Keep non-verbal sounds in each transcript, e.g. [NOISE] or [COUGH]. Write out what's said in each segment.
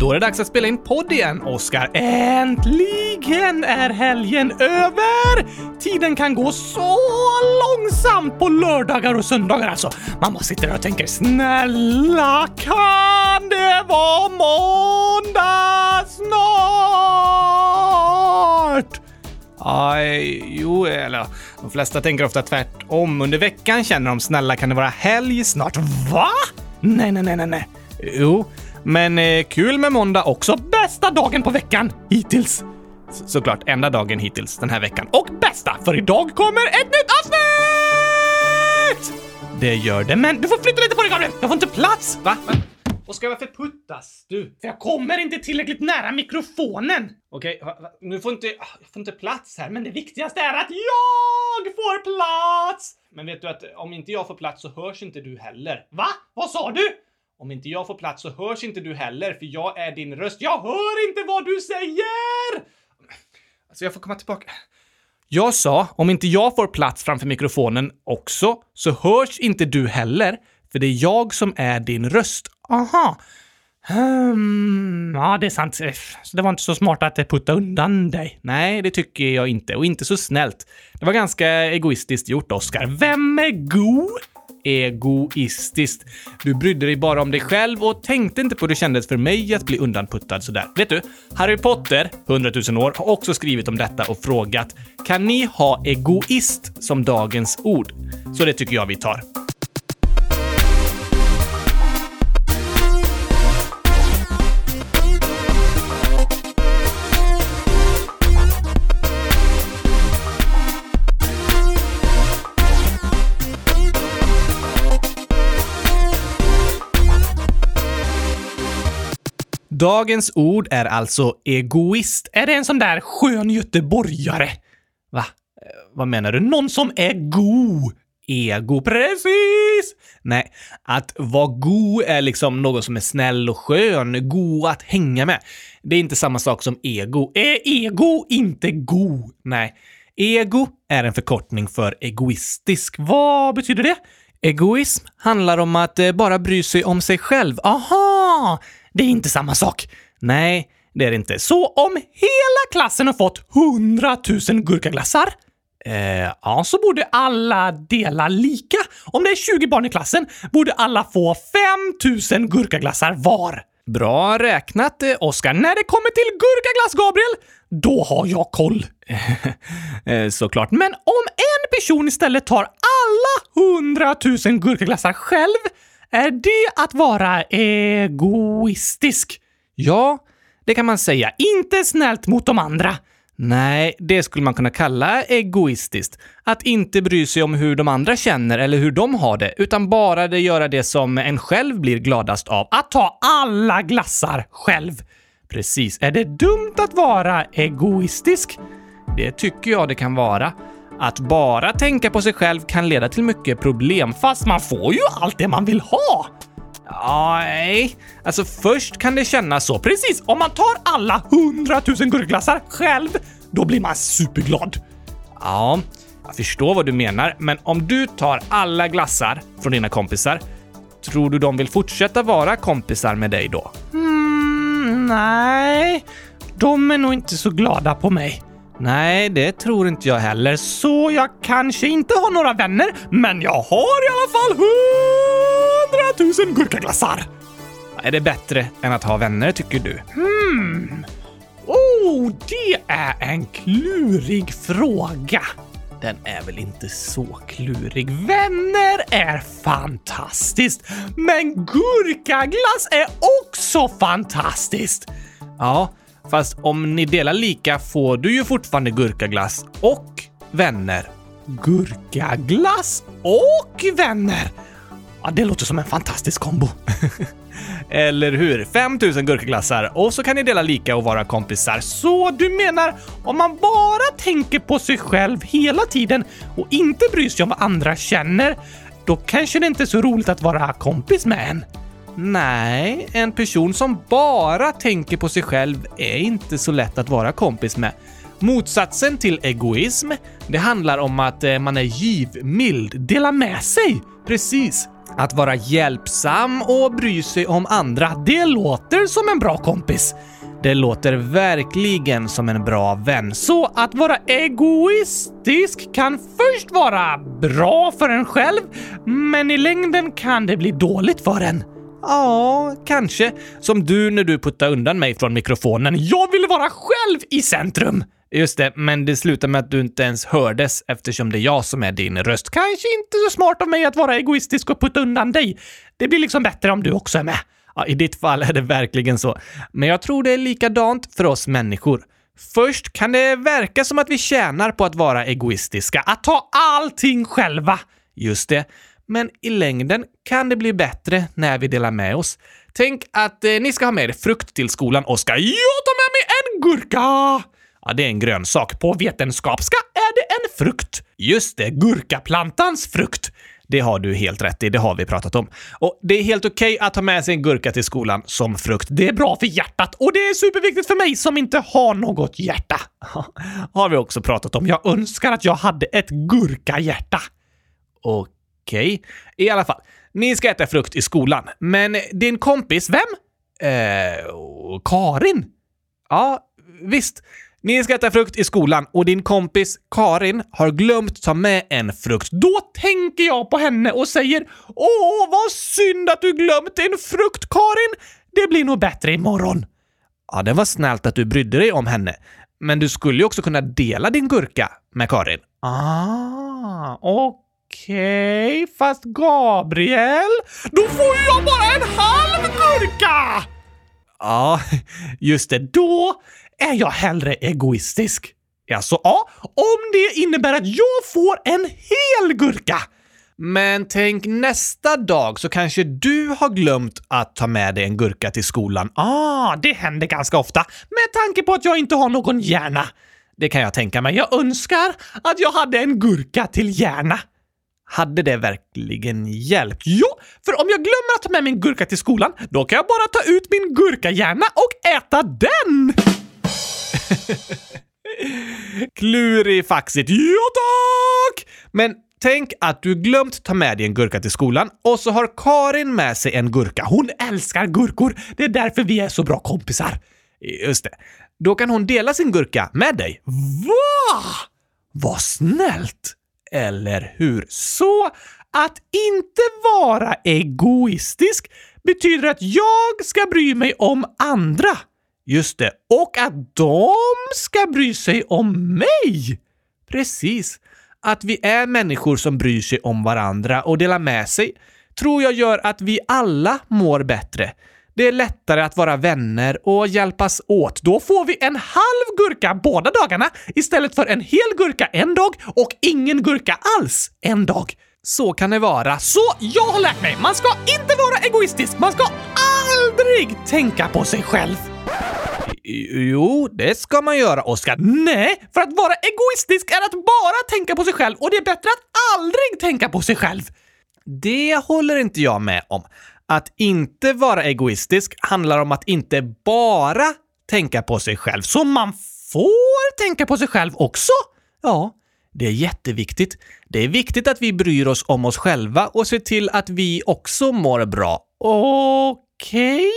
Då är det dags att spela in podd igen, Oskar. Äntligen är helgen över! Tiden kan gå så långsamt på lördagar och söndagar alltså. Man bara sitter där och tänker snälla kan det vara måndag snart? Aj, jo, eller de flesta tänker ofta tvärtom. Under veckan känner de snälla kan det vara helg snart? Va? Nej, nej, nej, nej, nej. Jo, men eh, kul med måndag också. Bästa dagen på veckan hittills. S såklart enda dagen hittills den här veckan. Och bästa, för idag kommer ett nytt avsnitt! Det gör det, men du får flytta lite på dig Gabriel! Jag får inte plats! Va? Va? Oskar, varför puttas du? För jag kommer inte tillräckligt nära mikrofonen! Okej, nu får inte... Jag får inte plats här, men det viktigaste är att jag får plats! Men vet du att om inte jag får plats så hörs inte du heller. Va? Vad sa du? Om inte jag får plats så hörs inte du heller, för jag är din röst. Jag hör inte vad du säger! Alltså, jag får komma tillbaka. Jag sa, om inte jag får plats framför mikrofonen också, så hörs inte du heller, för det är jag som är din röst. Aha. Hmm, ja, det är sant. Eh, så det var inte så smart att eh, putta undan dig. Nej, det tycker jag inte. Och inte så snällt. Det var ganska egoistiskt gjort, Oscar. Vem är god? Egoistiskt. Du brydde dig bara om dig själv och tänkte inte på hur det kändes för mig att bli undanputtad sådär. Vet du? Harry Potter, 100 000 år, har också skrivit om detta och frågat “Kan ni ha egoist som dagens ord?” Så det tycker jag vi tar. Dagens ord är alltså egoist. Är det en sån där skön göteborgare? Va? Eh, vad menar du? Någon som är god? Ego, precis! Nej, att vara god är liksom någon som är snäll och skön, god att hänga med. Det är inte samma sak som ego. Är ego inte god? Nej. Ego är en förkortning för egoistisk. Vad betyder det? Egoism handlar om att eh, bara bry sig om sig själv. Aha! Det är inte samma sak. Nej, det är det inte. Så om hela klassen har fått 100 000 gurkaglassar, eh, ja, så borde alla dela lika. Om det är 20 barn i klassen borde alla få 5 000 gurkaglassar var. Bra räknat, eh, Oskar. När det kommer till gurkaglass, Gabriel, då har jag koll. [LAUGHS] Eh, såklart. Men om en person istället tar alla 100 000 gurkaglassar själv är det att vara egoistisk? Ja, det kan man säga. Inte snällt mot de andra. Nej, det skulle man kunna kalla egoistiskt. Att inte bry sig om hur de andra känner eller hur de har det, utan bara det göra det som en själv blir gladast av. Att ta alla glassar själv. Precis. Är det dumt att vara egoistisk? Det tycker jag det kan vara. Att bara tänka på sig själv kan leda till mycket problem, fast man får ju allt det man vill ha! Nej, alltså först kan det kännas så. Precis, om man tar alla hundratusen gurkglassar själv, då blir man superglad. Ja, jag förstår vad du menar, men om du tar alla glassar från dina kompisar, tror du de vill fortsätta vara kompisar med dig då? Mm, nej, de är nog inte så glada på mig. Nej, det tror inte jag heller, så jag kanske inte har några vänner, men jag har i alla fall hundratusen gurkaglassar! Är det bättre än att ha vänner, tycker du? Hmm. Oh, det är en klurig fråga. Den är väl inte så klurig. Vänner är fantastiskt, men gurkaglass är också fantastiskt. Ja, Fast om ni delar lika får du ju fortfarande gurkaglass och vänner. Gurkaglass och vänner! Ja, det låter som en fantastisk kombo. [LAUGHS] Eller hur? 5000 gurkaglassar och så kan ni dela lika och vara kompisar. Så du menar om man bara tänker på sig själv hela tiden och inte bryr sig om vad andra känner, då kanske det inte är så roligt att vara kompis med en? Nej, en person som bara tänker på sig själv är inte så lätt att vara kompis med. Motsatsen till egoism, det handlar om att eh, man är givmild, dela med sig. Precis. Att vara hjälpsam och bry sig om andra, det låter som en bra kompis. Det låter verkligen som en bra vän. Så att vara egoistisk kan först vara bra för en själv, men i längden kan det bli dåligt för en. Ja, kanske. Som du när du puttade undan mig från mikrofonen. Jag ville vara själv i centrum! Just det, men det slutar med att du inte ens hördes eftersom det är jag som är din röst. Kanske inte så smart av mig att vara egoistisk och putta undan dig. Det blir liksom bättre om du också är med. Ja, I ditt fall är det verkligen så. Men jag tror det är likadant för oss människor. Först kan det verka som att vi tjänar på att vara egoistiska, att ta allting själva. Just det. Men i längden kan det bli bättre när vi delar med oss. Tänk att eh, ni ska ha med er frukt till skolan och ska jag ta med mig en gurka! Ja, det är en grönsak. På vetenskapska är det en frukt. Just det, gurkaplantans frukt. Det har du helt rätt i, det har vi pratat om. Och det är helt okej okay att ta med sig en gurka till skolan som frukt. Det är bra för hjärtat och det är superviktigt för mig som inte har något hjärta. [LAUGHS] har vi också pratat om. Jag önskar att jag hade ett gurkahjärta. Okej, okay. i alla fall. Ni ska äta frukt i skolan, men din kompis, vem? Eh, Karin? Ja, visst. Ni ska äta frukt i skolan och din kompis Karin har glömt ta med en frukt. Då tänker jag på henne och säger Åh, vad synd att du glömt en frukt, Karin! Det blir nog bättre imorgon. Ja, det var snällt att du brydde dig om henne. Men du skulle ju också kunna dela din gurka med Karin. Ah, okej. Okay. Fast Gabriel, då får jag bara en halv gurka! Ja, just det. Då är jag hellre egoistisk. Alltså, ja, om det innebär att jag får en hel gurka. Men tänk nästa dag så kanske du har glömt att ta med dig en gurka till skolan. Ah, det händer ganska ofta med tanke på att jag inte har någon hjärna. Det kan jag tänka mig. Jag önskar att jag hade en gurka till hjärna. Hade det verkligen hjälpt? Jo, för om jag glömmer att ta med min gurka till skolan, då kan jag bara ta ut min gurkahjärna och äta den! [LAUGHS] Klurifaxigt. Ja tack! Men tänk att du glömt ta med dig en gurka till skolan och så har Karin med sig en gurka. Hon älskar gurkor. Det är därför vi är så bra kompisar. Just det. Då kan hon dela sin gurka med dig. Va? Vad snällt! Eller hur? Så att inte vara egoistisk betyder att jag ska bry mig om andra. Just det. Och att de ska bry sig om mig! Precis. Att vi är människor som bryr sig om varandra och delar med sig tror jag gör att vi alla mår bättre. Det är lättare att vara vänner och hjälpas åt. Då får vi en halv gurka båda dagarna istället för en hel gurka en dag och ingen gurka alls en dag. Så kan det vara. Så jag har lärt mig, man ska inte vara egoistisk. Man ska aldrig tänka på sig själv. Jo, det ska man göra, Oskar. Nej, för att vara egoistisk är att bara tänka på sig själv och det är bättre att aldrig tänka på sig själv. Det håller inte jag med om. Att inte vara egoistisk handlar om att inte bara tänka på sig själv. Så man får tänka på sig själv också? Ja, det är jätteviktigt. Det är viktigt att vi bryr oss om oss själva och ser till att vi också mår bra. Okej? Okay.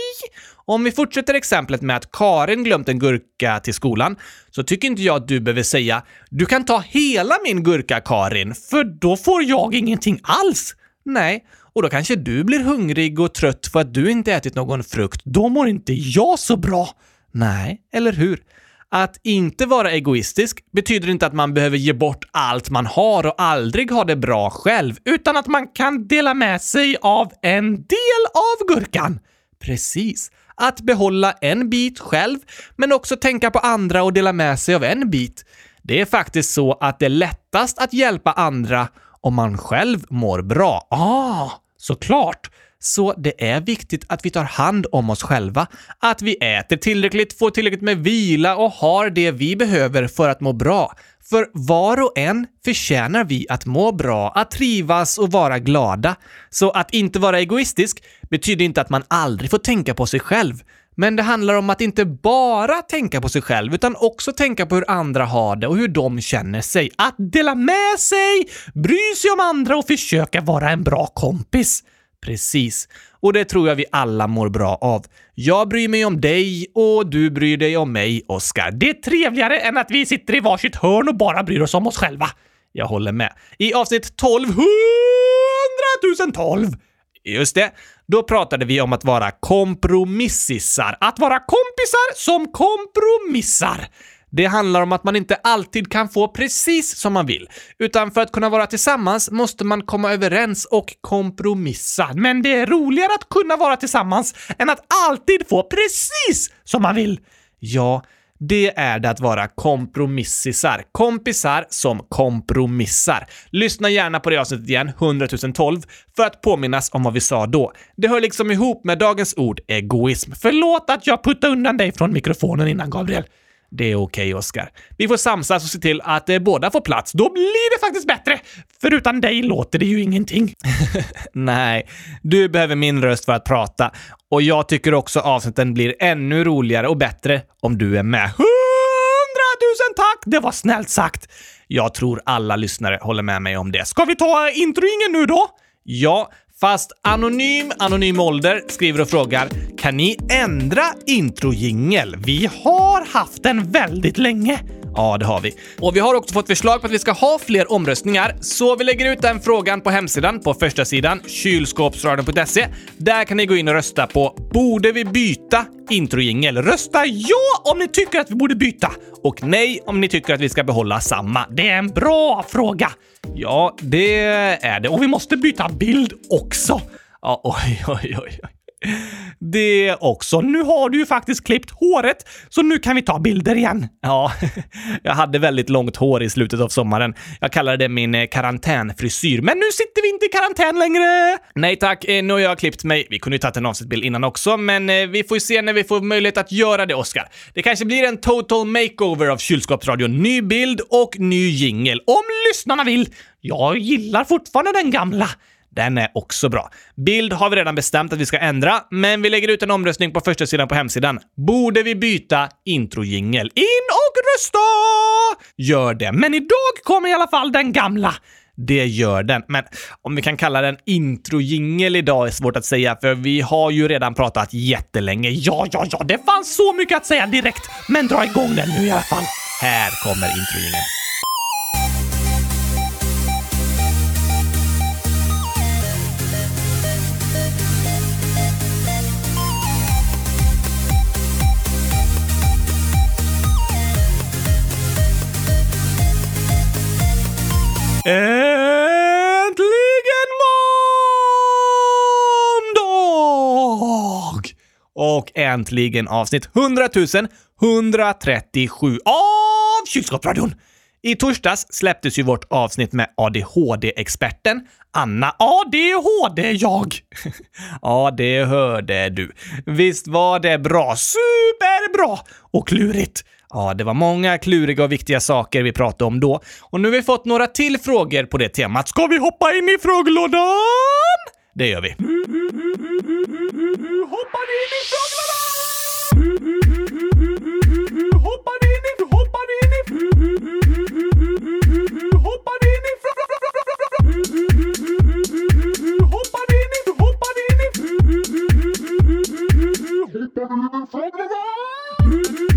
Om vi fortsätter exemplet med att Karin glömt en gurka till skolan, så tycker inte jag att du behöver säga “Du kan ta hela min gurka, Karin, för då får jag ingenting alls”. Nej, och då kanske du blir hungrig och trött för att du inte ätit någon frukt. Då mår inte jag så bra. Nej, eller hur? Att inte vara egoistisk betyder inte att man behöver ge bort allt man har och aldrig ha det bra själv, utan att man kan dela med sig av en del av gurkan. Precis. Att behålla en bit själv, men också tänka på andra och dela med sig av en bit. Det är faktiskt så att det är lättast att hjälpa andra om man själv mår bra. Ah, såklart! Så det är viktigt att vi tar hand om oss själva, att vi äter tillräckligt, får tillräckligt med vila och har det vi behöver för att må bra. För var och en förtjänar vi att må bra, att trivas och vara glada. Så att inte vara egoistisk betyder inte att man aldrig får tänka på sig själv. Men det handlar om att inte bara tänka på sig själv, utan också tänka på hur andra har det och hur de känner sig. Att dela med sig, bry sig om andra och försöka vara en bra kompis. Precis. Och det tror jag vi alla mår bra av. Jag bryr mig om dig och du bryr dig om mig, Oskar. Det är trevligare än att vi sitter i varsitt hörn och bara bryr oss om oss själva. Jag håller med. I avsnitt 12, 100 012, just det, då pratade vi om att vara kompromissisar. Att vara kompisar som kompromissar. Det handlar om att man inte alltid kan få precis som man vill, utan för att kunna vara tillsammans måste man komma överens och kompromissa. Men det är roligare att kunna vara tillsammans än att alltid få precis som man vill. Ja, det är det att vara kompromissisar. Kompisar som kompromissar. Lyssna gärna på det avsnittet igen, 100 012, för att påminnas om vad vi sa då. Det hör liksom ihop med dagens ord egoism. Förlåt att jag puttade undan dig från mikrofonen innan, Gabriel. Det är okej, okay, Oskar. Vi får samsas och se till att eh, båda får plats. Då blir det faktiskt bättre! För utan dig låter det ju ingenting. [LAUGHS] Nej, du behöver min röst för att prata. Och jag tycker också avsnitten blir ännu roligare och bättre om du är med. Hundratusen tack! Det var snällt sagt. Jag tror alla lyssnare håller med mig om det. Ska vi ta introingen nu då? Ja, Fast Anonym Anonym Ålder skriver och frågar “Kan ni ändra introjingel? Vi har haft den väldigt länge.” Ja, det har vi. Och vi har också fått förslag på att vi ska ha fler omröstningar, så vi lägger ut den frågan på hemsidan på första sidan kylskåpsradion.se. Där kan ni gå in och rösta på “Borde vi byta introjingel?” Rösta ja om ni tycker att vi borde byta och nej om ni tycker att vi ska behålla samma. Det är en bra fråga! Ja, det är det. Och vi måste byta bild också. Ja, oj, oj, oj. oj det också. Nu har du ju faktiskt klippt håret, så nu kan vi ta bilder igen. Ja, [LAUGHS] jag hade väldigt långt hår i slutet av sommaren. Jag kallade det min eh, karantänfrisyr, men nu sitter vi inte i karantän längre! Nej tack, eh, nu har jag klippt mig. Vi kunde ju tagit en avsnittbild innan också, men eh, vi får ju se när vi får möjlighet att göra det, Oskar. Det kanske blir en total makeover av kylskåpsradion. Ny bild och ny jingel, om lyssnarna vill. Jag gillar fortfarande den gamla. Den är också bra. Bild har vi redan bestämt att vi ska ändra, men vi lägger ut en omröstning på första sidan på hemsidan. Borde vi byta introjingel? In och rösta! Gör det, men idag kommer i alla fall den gamla. Det gör den, men om vi kan kalla den introjingel idag är svårt att säga, för vi har ju redan pratat jättelänge. Ja, ja, ja, det fanns så mycket att säga direkt, men dra igång den nu i alla fall. Här kommer introjingeln. Äntligen måndag! Och äntligen avsnitt 100 137 av Kylskåpsradion! I torsdags släpptes ju vårt avsnitt med ADHD-experten Anna ADHD-jag. [LAUGHS] ja, det hörde du. Visst var det bra? Superbra! Och klurigt. Ja, det var många kluriga och viktiga saker vi pratade om då. Och nu har vi fått några till frågor på det temat. Ska vi hoppa in i frågelådan? Det gör vi. Hoppar in i frågelådan! Hoppar in i... Hoppar in i... Hoppar in i... Hoppar in i... Hoppar in i... Hoppar in i frågelådan!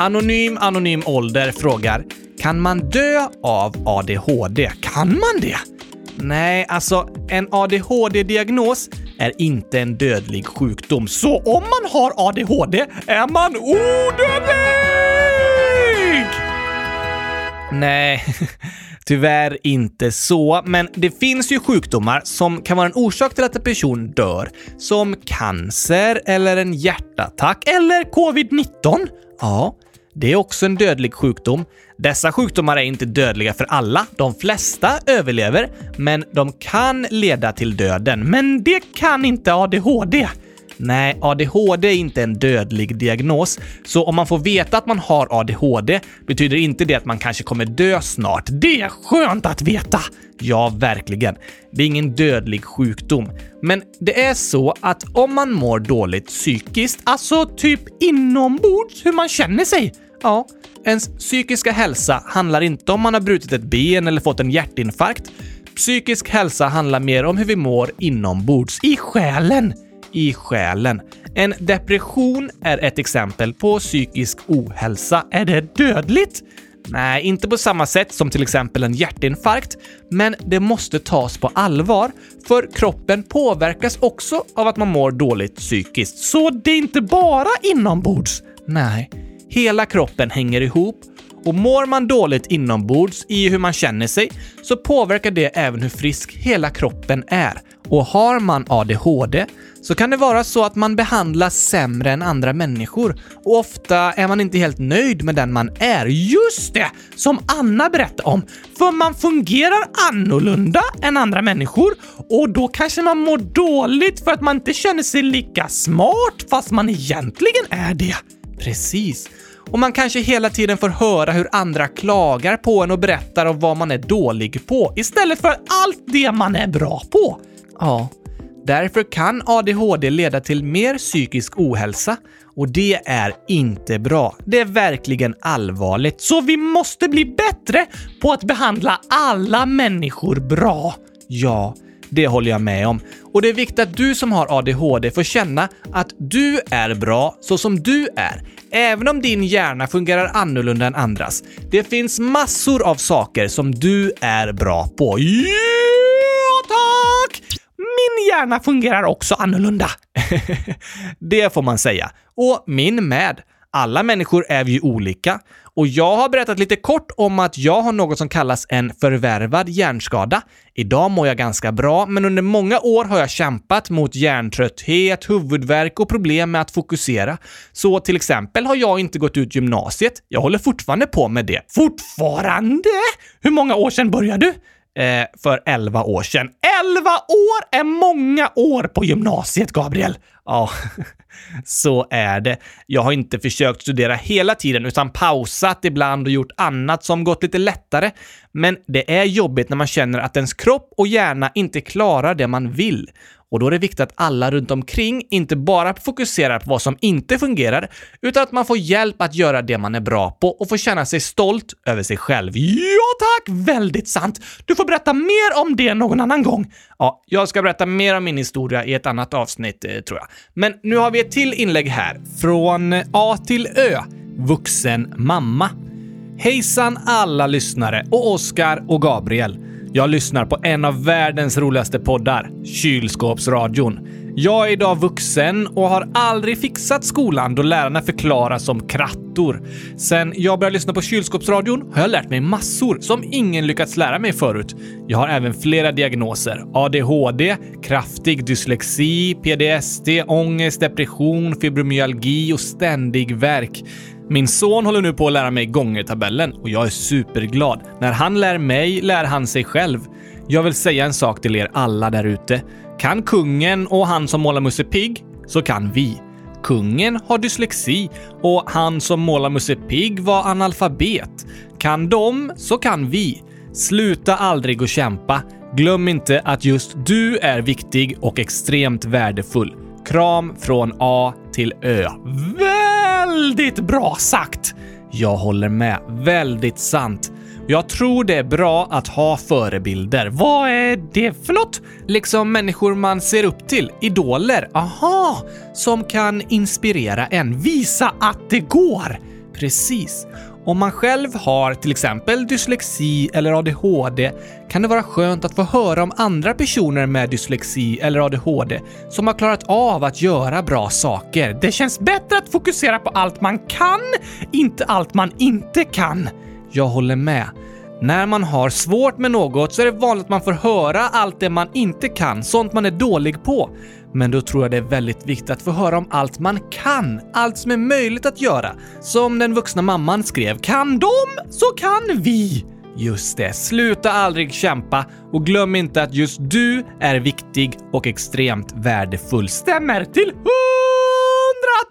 Anonym Anonym Ålder frågar “Kan man dö av ADHD? Kan man det?” Nej, alltså en ADHD-diagnos är inte en dödlig sjukdom. Så om man har ADHD är man odödlig! Nej, [LAUGHS] tyvärr inte så. Men det finns ju sjukdomar som kan vara en orsak till att en person dör. Som cancer eller en hjärtattack eller covid-19. Ja, det är också en dödlig sjukdom. Dessa sjukdomar är inte dödliga för alla. De flesta överlever, men de kan leda till döden. Men det kan inte ADHD. Nej, ADHD är inte en dödlig diagnos, så om man får veta att man har ADHD betyder inte det att man kanske kommer dö snart. Det är skönt att veta! Ja, verkligen. Det är ingen dödlig sjukdom. Men det är så att om man mår dåligt psykiskt, alltså typ inombords hur man känner sig, Ja, ens psykiska hälsa handlar inte om man har brutit ett ben eller fått en hjärtinfarkt. Psykisk hälsa handlar mer om hur vi mår inombords, i själen. I själen. En depression är ett exempel på psykisk ohälsa. Är det dödligt? Nej, inte på samma sätt som till exempel en hjärtinfarkt, men det måste tas på allvar, för kroppen påverkas också av att man mår dåligt psykiskt. Så det är inte bara inombords? Nej, hela kroppen hänger ihop och mår man dåligt inombords i hur man känner sig så påverkar det även hur frisk hela kroppen är. Och har man ADHD så kan det vara så att man behandlas sämre än andra människor och ofta är man inte helt nöjd med den man är. Just det! Som Anna berättade om. För man fungerar annorlunda än andra människor och då kanske man mår dåligt för att man inte känner sig lika smart fast man egentligen är det. Precis. Och man kanske hela tiden får höra hur andra klagar på en och berättar om vad man är dålig på istället för allt det man är bra på. Ja, därför kan ADHD leda till mer psykisk ohälsa och det är inte bra. Det är verkligen allvarligt. Så vi måste bli bättre på att behandla alla människor bra. Ja, det håller jag med om. Och det är viktigt att du som har ADHD får känna att du är bra så som du är, även om din hjärna fungerar annorlunda än andras. Det finns massor av saker som du är bra på. Ja, tack! Min hjärna fungerar också annorlunda. [LAUGHS] det får man säga. Och min med. Alla människor är vi ju olika och jag har berättat lite kort om att jag har något som kallas en förvärvad hjärnskada. Idag mår jag ganska bra, men under många år har jag kämpat mot hjärntrötthet, huvudvärk och problem med att fokusera. Så till exempel har jag inte gått ut gymnasiet. Jag håller fortfarande på med det. Fortfarande? Hur många år sedan började du? Eh, för 11 år sedan. 11 år är många år på gymnasiet, Gabriel! Ja, [LAUGHS] så är det. Jag har inte försökt studera hela tiden utan pausat ibland och gjort annat som gått lite lättare. Men det är jobbigt när man känner att ens kropp och hjärna inte klarar det man vill. Och då är det viktigt att alla runt omkring inte bara fokuserar på vad som inte fungerar, utan att man får hjälp att göra det man är bra på och får känna sig stolt över sig själv. Ja tack! Väldigt sant! Du får berätta mer om det någon annan gång. Ja, jag ska berätta mer om min historia i ett annat avsnitt, eh, tror jag. Men nu har vi ett till inlägg här. Från A till Ö. Vuxen mamma. Hejsan alla lyssnare och Oskar och Gabriel. Jag lyssnar på en av världens roligaste poddar, Kylskåpsradion. Jag är idag vuxen och har aldrig fixat skolan då lärarna förklarar som krattor. Sen jag började lyssna på Kylskåpsradion har jag lärt mig massor som ingen lyckats lära mig förut. Jag har även flera diagnoser. ADHD, kraftig dyslexi, PDSD, ångest, depression, fibromyalgi och ständig värk. Min son håller nu på att lära mig gångertabellen och jag är superglad. När han lär mig lär han sig själv. Jag vill säga en sak till er alla där ute. Kan kungen och han som målar Musse Pigg, så kan vi. Kungen har dyslexi och han som målar Musse Pigg var analfabet. Kan de, så kan vi. Sluta aldrig att kämpa. Glöm inte att just du är viktig och extremt värdefull. Kram från A till Ö. Väldigt bra sagt! Jag håller med. Väldigt sant. Jag tror det är bra att ha förebilder. Vad är det för något? Liksom människor man ser upp till. Idoler. Aha! Som kan inspirera en. Visa att det går. Precis. Om man själv har till exempel dyslexi eller ADHD kan det vara skönt att få höra om andra personer med dyslexi eller ADHD som har klarat av att göra bra saker. Det känns bättre att fokusera på allt man kan, inte allt man inte kan. Jag håller med. När man har svårt med något så är det vanligt att man får höra allt det man inte kan, sånt man är dålig på. Men då tror jag det är väldigt viktigt att få höra om allt man kan, allt som är möjligt att göra. Som den vuxna mamman skrev, kan de så kan vi! Just det, sluta aldrig kämpa och glöm inte att just du är viktig och extremt värdefull. Stämmer till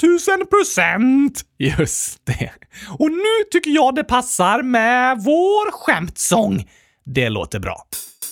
hundratusen procent! Just det. Och nu tycker jag det passar med vår skämtsång. Det låter bra.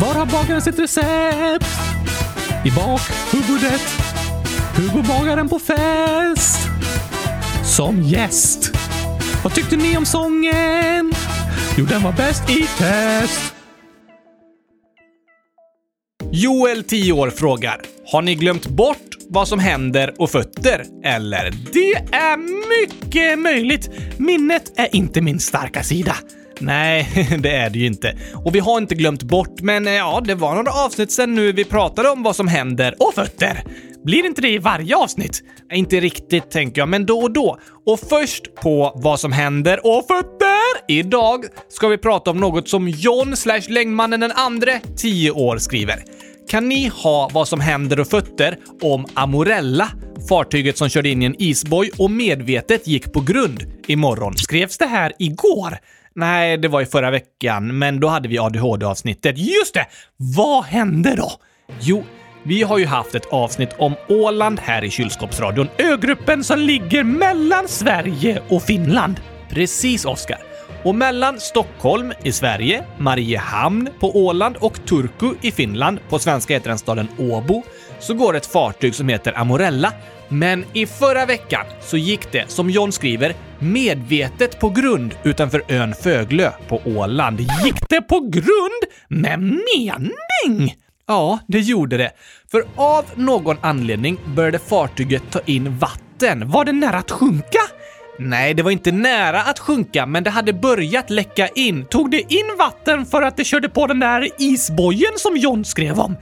Var har bagaren sitt recept? I bakhuvudet. Hur bagaren på fest? Som gäst. Vad tyckte ni om sången? Jo, den var bäst i test. Joel, 10 år, frågar. Har ni glömt bort vad som händer och fötter? Eller? Det är mycket möjligt. Minnet är inte min starka sida. Nej, [LAUGHS] det är det ju inte. Och vi har inte glömt bort, men eh, ja, det var några avsnitt sen nu vi pratade om vad som händer och fötter. Blir inte det i varje avsnitt? Inte riktigt, tänker jag, men då och då. Och först på vad som händer och fötter! Idag ska vi prata om något som John slash längdmannen den andre, 10 år, skriver. Kan ni ha vad som händer och fötter om Amorella, fartyget som körde in i en isboj och medvetet gick på grund imorgon? Skrevs det här igår? Nej, det var i förra veckan, men då hade vi ADHD-avsnittet. Just det! Vad hände då? Jo, vi har ju haft ett avsnitt om Åland här i kylskåpsradion. Ögruppen som ligger mellan Sverige och Finland. Precis, Oskar. Och mellan Stockholm i Sverige, Mariehamn på Åland och Turku i Finland, på svenska heter den staden Åbo, så går ett fartyg som heter Amorella. Men i förra veckan så gick det, som John skriver, medvetet på grund utanför ön Föglö på Åland. Gick det på grund? Med mening? Ja, det gjorde det. För av någon anledning började fartyget ta in vatten. Var det nära att sjunka? Nej, det var inte nära att sjunka, men det hade börjat läcka in. Tog det in vatten för att det körde på den där isbojen som John skrev om?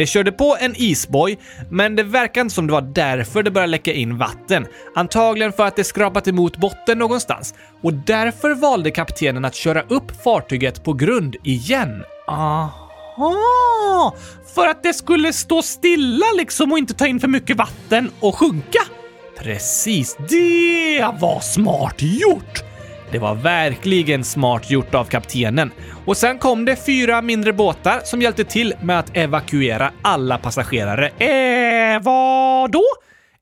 Det körde på en isboj, men det verkar inte som det var därför det började läcka in vatten. Antagligen för att det skrapat emot botten någonstans. Och därför valde kaptenen att köra upp fartyget på grund igen. Aha! För att det skulle stå stilla liksom och inte ta in för mycket vatten och sjunka? Precis, det var smart gjort! Det var verkligen smart gjort av kaptenen. Och sen kom det fyra mindre båtar som hjälpte till med att evakuera alla passagerare. Eh, vad då?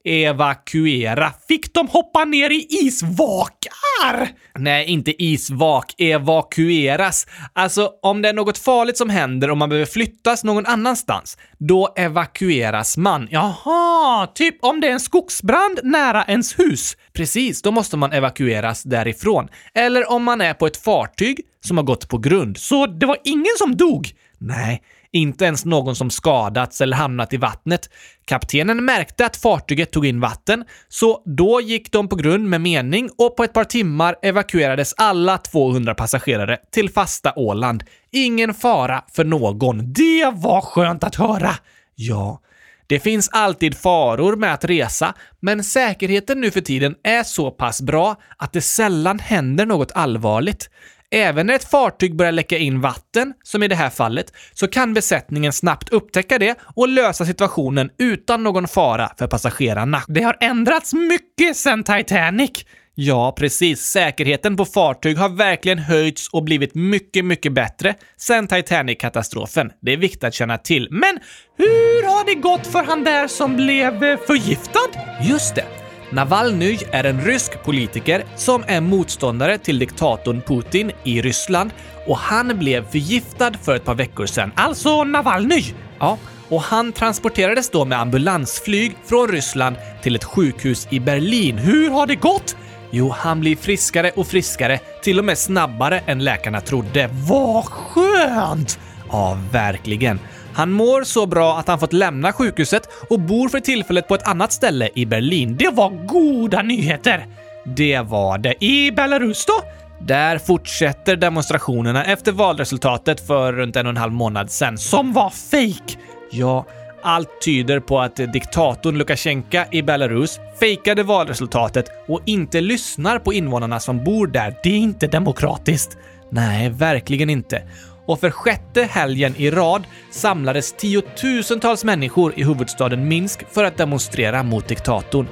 Evakuera. Fick de hoppa ner i isvakar? Nej, inte isvak. Evakueras. Alltså, om det är något farligt som händer och man behöver flyttas någon annanstans, då evakueras man. Jaha, typ om det är en skogsbrand nära ens hus. Precis, då måste man evakueras därifrån. Eller om man är på ett fartyg som har gått på grund. Så det var ingen som dog? Nej, inte ens någon som skadats eller hamnat i vattnet. Kaptenen märkte att fartyget tog in vatten, så då gick de på grund med mening och på ett par timmar evakuerades alla 200 passagerare till fasta Åland. Ingen fara för någon. Det var skönt att höra! Ja, det finns alltid faror med att resa, men säkerheten nu för tiden är så pass bra att det sällan händer något allvarligt. Även när ett fartyg börjar läcka in vatten, som i det här fallet, så kan besättningen snabbt upptäcka det och lösa situationen utan någon fara för passagerarna. Det har ändrats mycket sedan Titanic! Ja, precis. Säkerheten på fartyg har verkligen höjts och blivit mycket, mycket bättre sedan Titanic-katastrofen. Det är viktigt att känna till. Men hur har det gått för han där som blev förgiftad? Just det. Navalny är en rysk politiker som är motståndare till diktatorn Putin i Ryssland och han blev förgiftad för ett par veckor sedan. Alltså Navalny! Ja, och han transporterades då med ambulansflyg från Ryssland till ett sjukhus i Berlin. Hur har det gått? Jo, han blir friskare och friskare, till och med snabbare än läkarna trodde. Vad skönt! Ja, verkligen. Han mår så bra att han fått lämna sjukhuset och bor för tillfället på ett annat ställe i Berlin. Det var goda nyheter! Det var det. I Belarus då? Där fortsätter demonstrationerna efter valresultatet för runt en och en halv månad sedan, som var fake. Ja, allt tyder på att diktatorn Lukasjenko i Belarus fejkade valresultatet och inte lyssnar på invånarna som bor där. Det är inte demokratiskt. Nej, verkligen inte och för sjätte helgen i rad samlades tiotusentals människor i huvudstaden Minsk för att demonstrera mot diktatorn.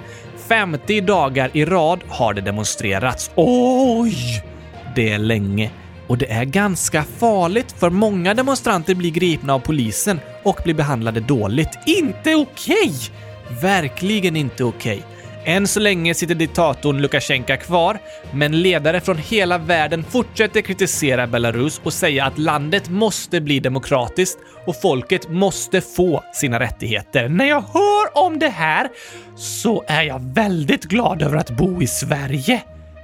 50 dagar i rad har det demonstrerats. Oj! Det är länge. Och det är ganska farligt för många demonstranter blir gripna av polisen och blir behandlade dåligt. Inte okej! Okay. Verkligen inte okej. Okay. Än så länge sitter diktatorn Lukasjenko kvar, men ledare från hela världen fortsätter kritisera Belarus och säga att landet måste bli demokratiskt och folket måste få sina rättigheter. När jag hör om det här så är jag väldigt glad över att bo i Sverige.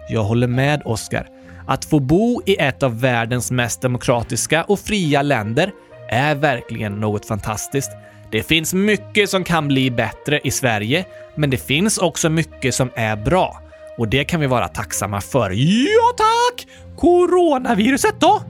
Jag håller med Oscar. Att få bo i ett av världens mest demokratiska och fria länder är verkligen något fantastiskt. Det finns mycket som kan bli bättre i Sverige, men det finns också mycket som är bra. Och det kan vi vara tacksamma för. Ja tack! Coronaviruset då?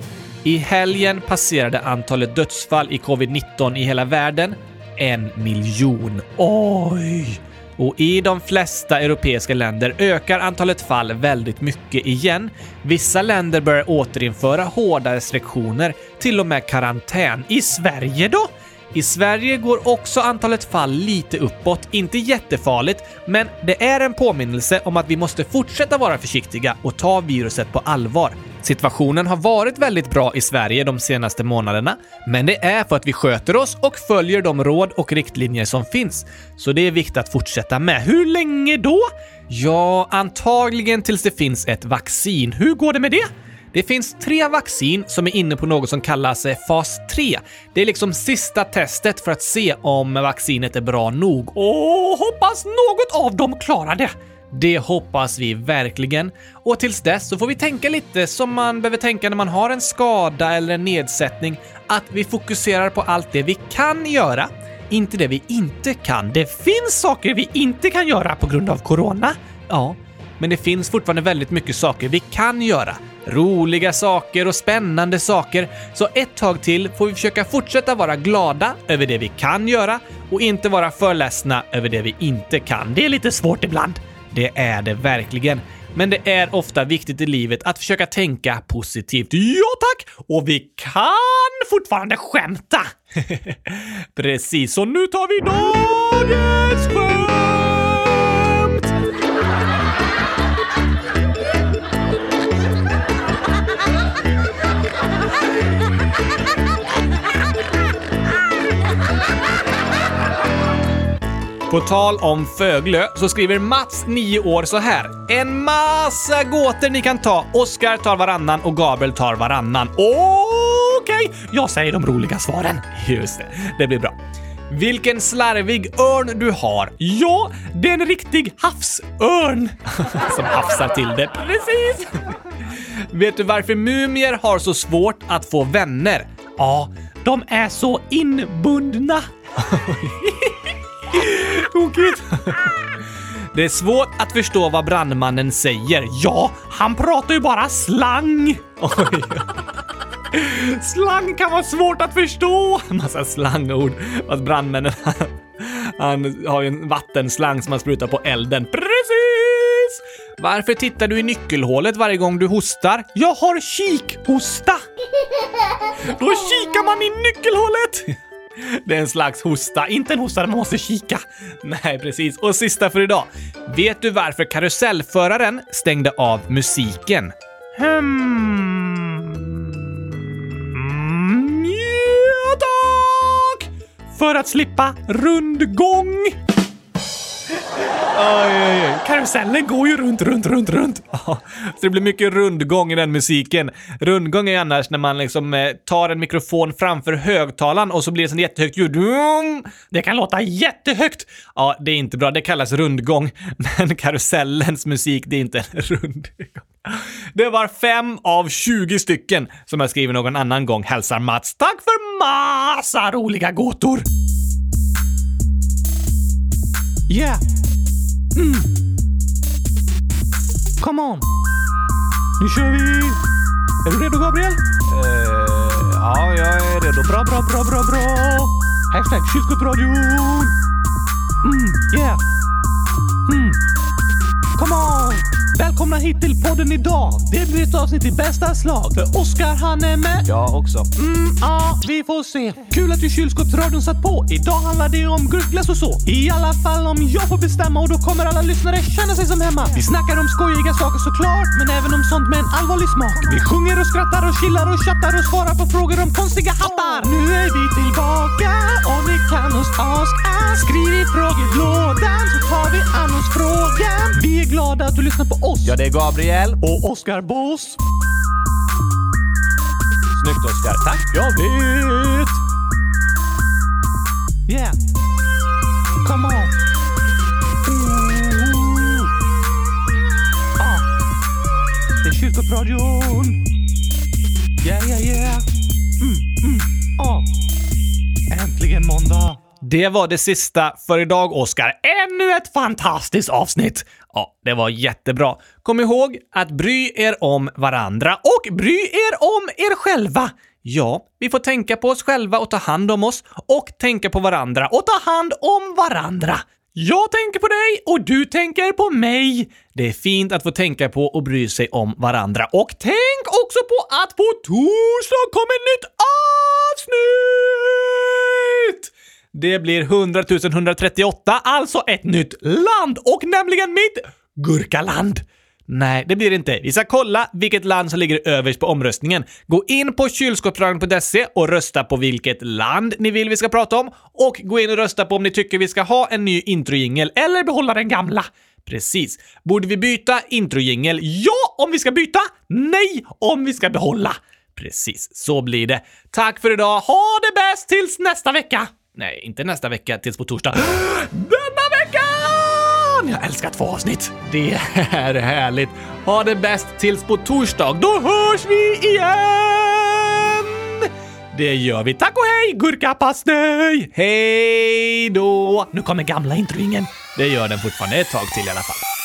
I helgen passerade antalet dödsfall i covid-19 i hela världen en miljon. Oj! Och i de flesta europeiska länder ökar antalet fall väldigt mycket igen. Vissa länder börjar återinföra hårda restriktioner, till och med karantän. I Sverige då? I Sverige går också antalet fall lite uppåt, inte jättefarligt, men det är en påminnelse om att vi måste fortsätta vara försiktiga och ta viruset på allvar. Situationen har varit väldigt bra i Sverige de senaste månaderna, men det är för att vi sköter oss och följer de råd och riktlinjer som finns. Så det är viktigt att fortsätta med. Hur länge då? Ja, antagligen tills det finns ett vaccin. Hur går det med det? Det finns tre vaccin som är inne på något som kallas eh, fas 3. Det är liksom sista testet för att se om vaccinet är bra nog. Och hoppas något av dem klarar det! Det hoppas vi verkligen. Och tills dess så får vi tänka lite som man behöver tänka när man har en skada eller en nedsättning. Att vi fokuserar på allt det vi kan göra, inte det vi inte kan. Det finns saker vi inte kan göra på grund av corona. Ja, men det finns fortfarande väldigt mycket saker vi kan göra. Roliga saker och spännande saker. Så ett tag till får vi försöka fortsätta vara glada över det vi kan göra och inte vara för ledsna över det vi inte kan. Det är lite svårt ibland. Det är det verkligen. Men det är ofta viktigt i livet att försöka tänka positivt. Ja tack! Och vi kan fortfarande skämta! [LAUGHS] Precis, så nu tar vi dagens skämt! På tal om Föglö så skriver Mats, 9 år, så här. En massa gåtor ni kan ta. Oskar tar varannan och Gabriel tar varannan. Okej, okay. jag säger de roliga svaren. Just det, det blir bra. Vilken slarvig örn du har. Ja, det är en riktig havsörn. [LAUGHS] Som hafsar till det. Precis! Vet du varför mumier har så svårt att få vänner? Ja, de är så inbundna. [LAUGHS] Tokigt. [LAUGHS] Det är svårt att förstå vad brandmannen säger. Ja, han pratar ju bara slang. Oj. [LAUGHS] Slang kan vara svårt att förstå! Massa slangord. Fast brandmännen, [LAUGHS] han har ju en vattenslang som han sprutar på elden. Precis! Varför tittar du i nyckelhålet varje gång du hostar? Jag har kikhosta! Då kikar man i nyckelhålet! Det är en slags hosta, inte en hosta där man måste kika. Nej, precis. Och sista för idag. Vet du varför karusellföraren stängde av musiken? Hmm... Mm, för att slippa rundgång. Oj, oj, oj. Karusellen går ju runt, runt, runt, runt. så det blir mycket rundgång i den musiken. Rundgång är annars när man liksom eh, tar en mikrofon framför högtalaren och så blir det sånt jättehögt ljud. Det kan låta jättehögt. Ja, det är inte bra. Det kallas rundgång. [LAUGHS] Men karusellens musik, det är inte en rundgång. Det var fem av 20 stycken som jag skriver någon annan gång. Hälsar Mats. Tack för massa roliga gåtor! Yeah! Mm. Come on! Nu kör vi! Är du redo, Gabriel? Uh, ja, jag är redo. Bra, bra, bra, bra, bra! Hashtag kylskåpsradion! Mm, yeah! Mm. Come on! Välkomna hit till podden idag. Det blir ett avsnitt i bästa slag. För Oskar han är med. Jag också. Mm, ja, vi får se. Kul att ju kylskåpsradion satt på. Idag handlar det om gurkglass och så. I alla fall om jag får bestämma och då kommer alla lyssnare känna sig som hemma. Vi snackar om skojiga saker såklart, men även om sånt med en allvarlig smak. Vi sjunger och skrattar och chillar och chattar och svarar på frågor om konstiga hattar. Nu är vi tillbaka och ni kan oss ask Skriv i frågelådan så tar vi. Glada att du lyssnar på oss. Ja, det är Gabriel. Och Oskar Boss. Snyggt Oskar. Tack. Jag vet. Yeah. Come on. Ooh. Ah. Det är Kyrkopradion. Yeah, yeah, yeah. Mm, mm. Ah. Äntligen måndag. Det var det sista för idag, Oskar. Ännu ett fantastiskt avsnitt! Ja, det var jättebra. Kom ihåg att bry er om varandra och bry er om er själva. Ja, vi får tänka på oss själva och ta hand om oss och tänka på varandra och ta hand om varandra. Jag tänker på dig och du tänker på mig. Det är fint att få tänka på och bry sig om varandra. Och tänk också på att på torsdag kommer ett nytt avsnitt! Det blir 100 138, alltså ett nytt land och nämligen mitt Gurkaland. Nej, det blir det inte. Vi ska kolla vilket land som ligger överst på omröstningen. Gå in på kylskåpsradion.se och rösta på vilket land ni vill vi ska prata om och gå in och rösta på om ni tycker vi ska ha en ny introjingel eller behålla den gamla. Precis. Borde vi byta introjingel? Ja, om vi ska byta! Nej, om vi ska behålla. Precis, så blir det. Tack för idag. Ha det bäst tills nästa vecka! Nej, inte nästa vecka, tills på torsdag. [GASPS] Denna veckan! Jag älskar två avsnitt. Det är härligt. Ha det bäst tills på torsdag. Då hörs vi igen! Det gör vi. Tack och hej, gurkapastej! Hej då! Nu kommer gamla introingen. Det gör den fortfarande ett tag till i alla fall.